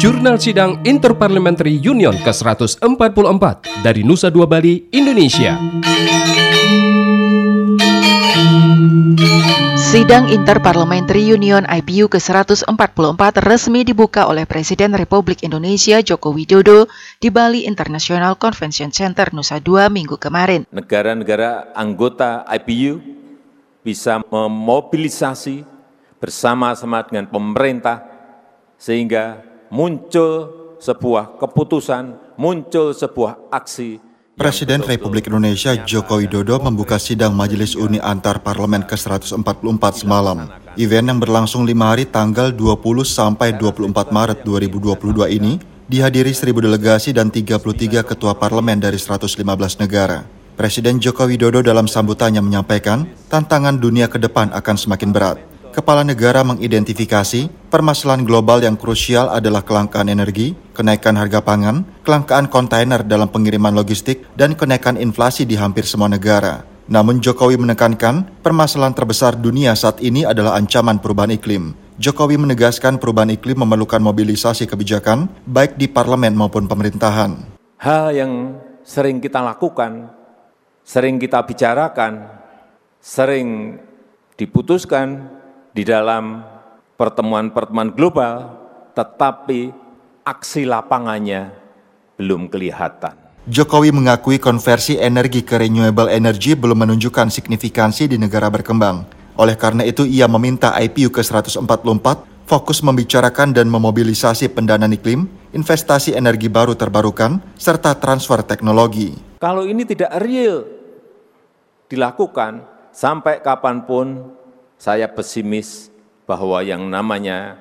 Jurnal Sidang Interparliamentary Union ke-144 dari Nusa Dua Bali, Indonesia. Sidang Interparliamentary Union IPU ke-144 resmi dibuka oleh Presiden Republik Indonesia Joko Widodo di Bali International Convention Center Nusa Dua minggu kemarin. Negara-negara anggota IPU bisa memobilisasi bersama-sama dengan pemerintah sehingga muncul sebuah keputusan, muncul sebuah aksi Presiden Republik Indonesia Joko Widodo membuka sidang Majelis Uni Antar Parlemen ke-144 semalam. Event yang berlangsung lima hari tanggal 20 sampai 24 Maret 2022 ini dihadiri 1000 delegasi dan 33 ketua parlemen dari 115 negara. Presiden Joko Widodo dalam sambutannya menyampaikan, tantangan dunia ke depan akan semakin berat kepala negara mengidentifikasi permasalahan global yang krusial adalah kelangkaan energi, kenaikan harga pangan, kelangkaan kontainer dalam pengiriman logistik, dan kenaikan inflasi di hampir semua negara. Namun Jokowi menekankan permasalahan terbesar dunia saat ini adalah ancaman perubahan iklim. Jokowi menegaskan perubahan iklim memerlukan mobilisasi kebijakan baik di parlemen maupun pemerintahan. Hal yang sering kita lakukan, sering kita bicarakan, sering diputuskan di dalam pertemuan-pertemuan global, tetapi aksi lapangannya belum kelihatan. Jokowi mengakui konversi energi ke renewable energy belum menunjukkan signifikansi di negara berkembang. Oleh karena itu, ia meminta IPU ke-144 fokus membicarakan dan memobilisasi pendanaan iklim, investasi energi baru terbarukan, serta transfer teknologi. Kalau ini tidak real dilakukan, sampai kapan pun saya pesimis bahwa yang namanya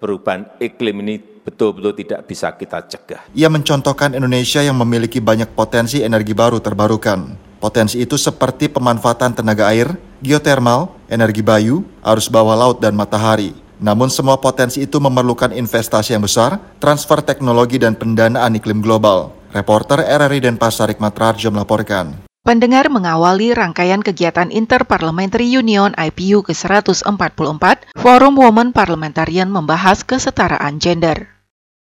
perubahan iklim ini betul-betul tidak bisa kita cegah. Ia mencontohkan Indonesia yang memiliki banyak potensi energi baru terbarukan. Potensi itu seperti pemanfaatan tenaga air, geotermal, energi bayu, arus bawah laut, dan matahari. Namun semua potensi itu memerlukan investasi yang besar, transfer teknologi dan pendanaan iklim global. Reporter RRI Denpasar Hikmat Rarjo melaporkan. Pendengar mengawali rangkaian kegiatan Interparliamentary Union IPU ke-144, Forum Women Parliamentarian membahas kesetaraan gender.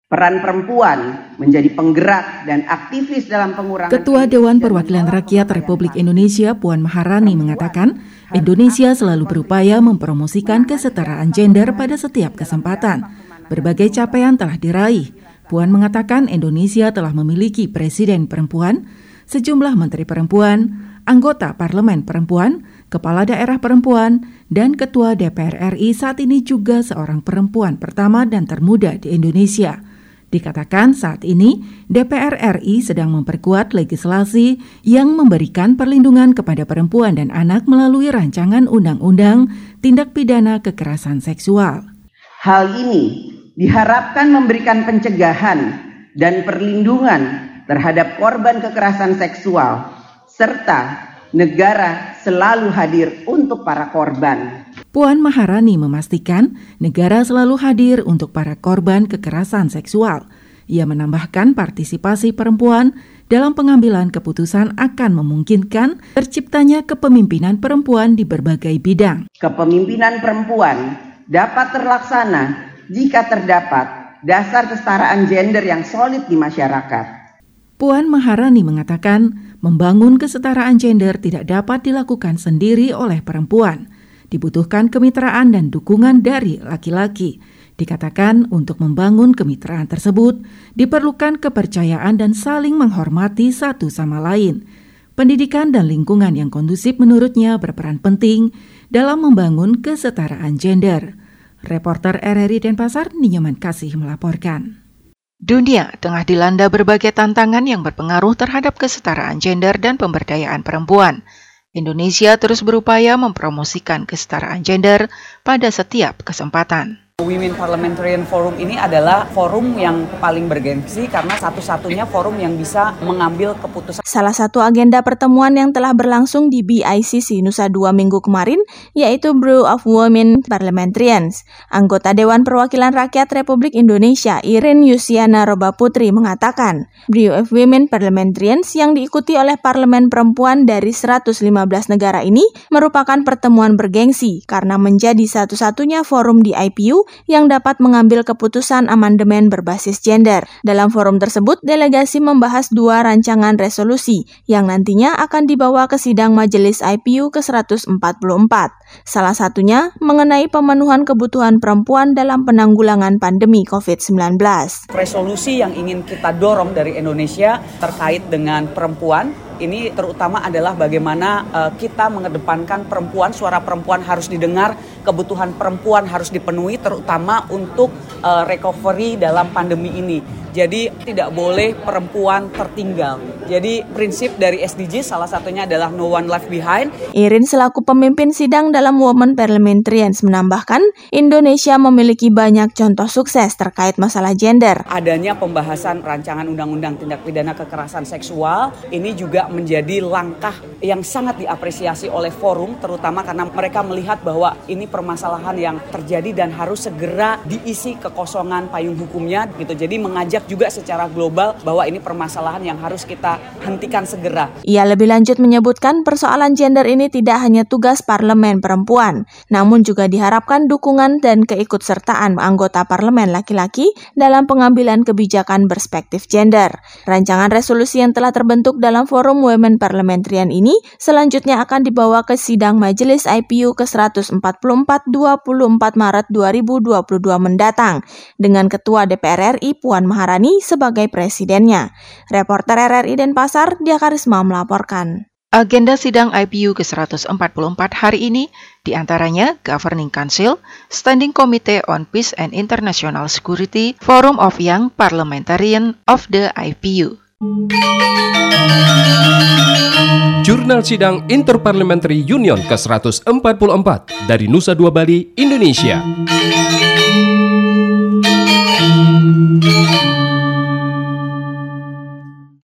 Peran perempuan menjadi penggerak dan aktivis dalam pengurangan Ketua Dewan Perwakilan Rakyat Republik Indonesia Puan Maharani mengatakan, Indonesia selalu berupaya mempromosikan kesetaraan gender pada setiap kesempatan. Berbagai capaian telah diraih. Puan mengatakan Indonesia telah memiliki presiden perempuan, sejumlah menteri perempuan, anggota parlemen perempuan, kepala daerah perempuan, dan ketua DPR RI saat ini juga seorang perempuan pertama dan termuda di Indonesia. Dikatakan saat ini DPR RI sedang memperkuat legislasi yang memberikan perlindungan kepada perempuan dan anak melalui rancangan undang-undang tindak pidana kekerasan seksual. Hal ini diharapkan memberikan pencegahan dan perlindungan terhadap korban kekerasan seksual, serta negara selalu hadir untuk para korban. Puan Maharani memastikan negara selalu hadir untuk para korban kekerasan seksual. Ia menambahkan partisipasi perempuan dalam pengambilan keputusan akan memungkinkan terciptanya kepemimpinan perempuan di berbagai bidang. Kepemimpinan perempuan dapat terlaksana jika terdapat dasar kesetaraan gender yang solid di masyarakat Puan Maharani mengatakan membangun kesetaraan gender tidak dapat dilakukan sendiri oleh perempuan. Dibutuhkan kemitraan dan dukungan dari laki-laki. Dikatakan untuk membangun kemitraan tersebut diperlukan kepercayaan dan saling menghormati satu sama lain. Pendidikan dan lingkungan yang kondusif menurutnya berperan penting dalam membangun kesetaraan gender. Reporter RRI Denpasar, Ninyoman Kasih melaporkan. Dunia tengah dilanda berbagai tantangan yang berpengaruh terhadap kesetaraan gender dan pemberdayaan perempuan. Indonesia terus berupaya mempromosikan kesetaraan gender pada setiap kesempatan. Women Parliamentarian Forum ini adalah forum yang paling bergengsi karena satu-satunya forum yang bisa mengambil keputusan. Salah satu agenda pertemuan yang telah berlangsung di BICC Nusa Dua minggu kemarin yaitu Brew of Women Parliamentarians. Anggota Dewan Perwakilan Rakyat Republik Indonesia Irin Yusiana Roba Putri mengatakan, Brew of Women Parliamentarians yang diikuti oleh parlemen perempuan dari 115 negara ini merupakan pertemuan bergengsi karena menjadi satu-satunya forum di IPU yang dapat mengambil keputusan amandemen berbasis gender. Dalam forum tersebut, delegasi membahas dua rancangan resolusi yang nantinya akan dibawa ke sidang Majelis IPU ke-144. Salah satunya mengenai pemenuhan kebutuhan perempuan dalam penanggulangan pandemi COVID-19. Resolusi yang ingin kita dorong dari Indonesia terkait dengan perempuan ini terutama adalah bagaimana uh, kita mengedepankan perempuan, suara perempuan harus didengar, kebutuhan perempuan harus dipenuhi terutama untuk uh, recovery dalam pandemi ini. Jadi tidak boleh perempuan tertinggal. Jadi prinsip dari SDG salah satunya adalah no one left behind. Irin selaku pemimpin sidang dalam Women Parliamentarians menambahkan, Indonesia memiliki banyak contoh sukses terkait masalah gender. Adanya pembahasan rancangan undang-undang tindak pidana kekerasan seksual ini juga menjadi langkah yang sangat diapresiasi oleh forum terutama karena mereka melihat bahwa ini permasalahan yang terjadi dan harus segera diisi kekosongan payung hukumnya gitu. Jadi mengajak juga secara global bahwa ini permasalahan yang harus kita hentikan segera. Ia lebih lanjut menyebutkan persoalan gender ini tidak hanya tugas parlemen perempuan, namun juga diharapkan dukungan dan keikutsertaan anggota parlemen laki-laki dalam pengambilan kebijakan berspektif gender. Rancangan resolusi yang telah terbentuk dalam forum Women Parliamentarian ini selanjutnya akan dibawa ke sidang Majelis IPU ke-144 24 Maret 2022 mendatang dengan Ketua DPR RI Puan Maharani Maharani sebagai presidennya. Reporter RRI Denpasar, Dia Karisma melaporkan. Agenda sidang IPU ke-144 hari ini di antaranya Governing Council, Standing Committee on Peace and International Security, Forum of Young Parliamentarian of the IPU. Jurnal Sidang Interparliamentary Union ke-144 dari Nusa Dua Bali, Indonesia. Música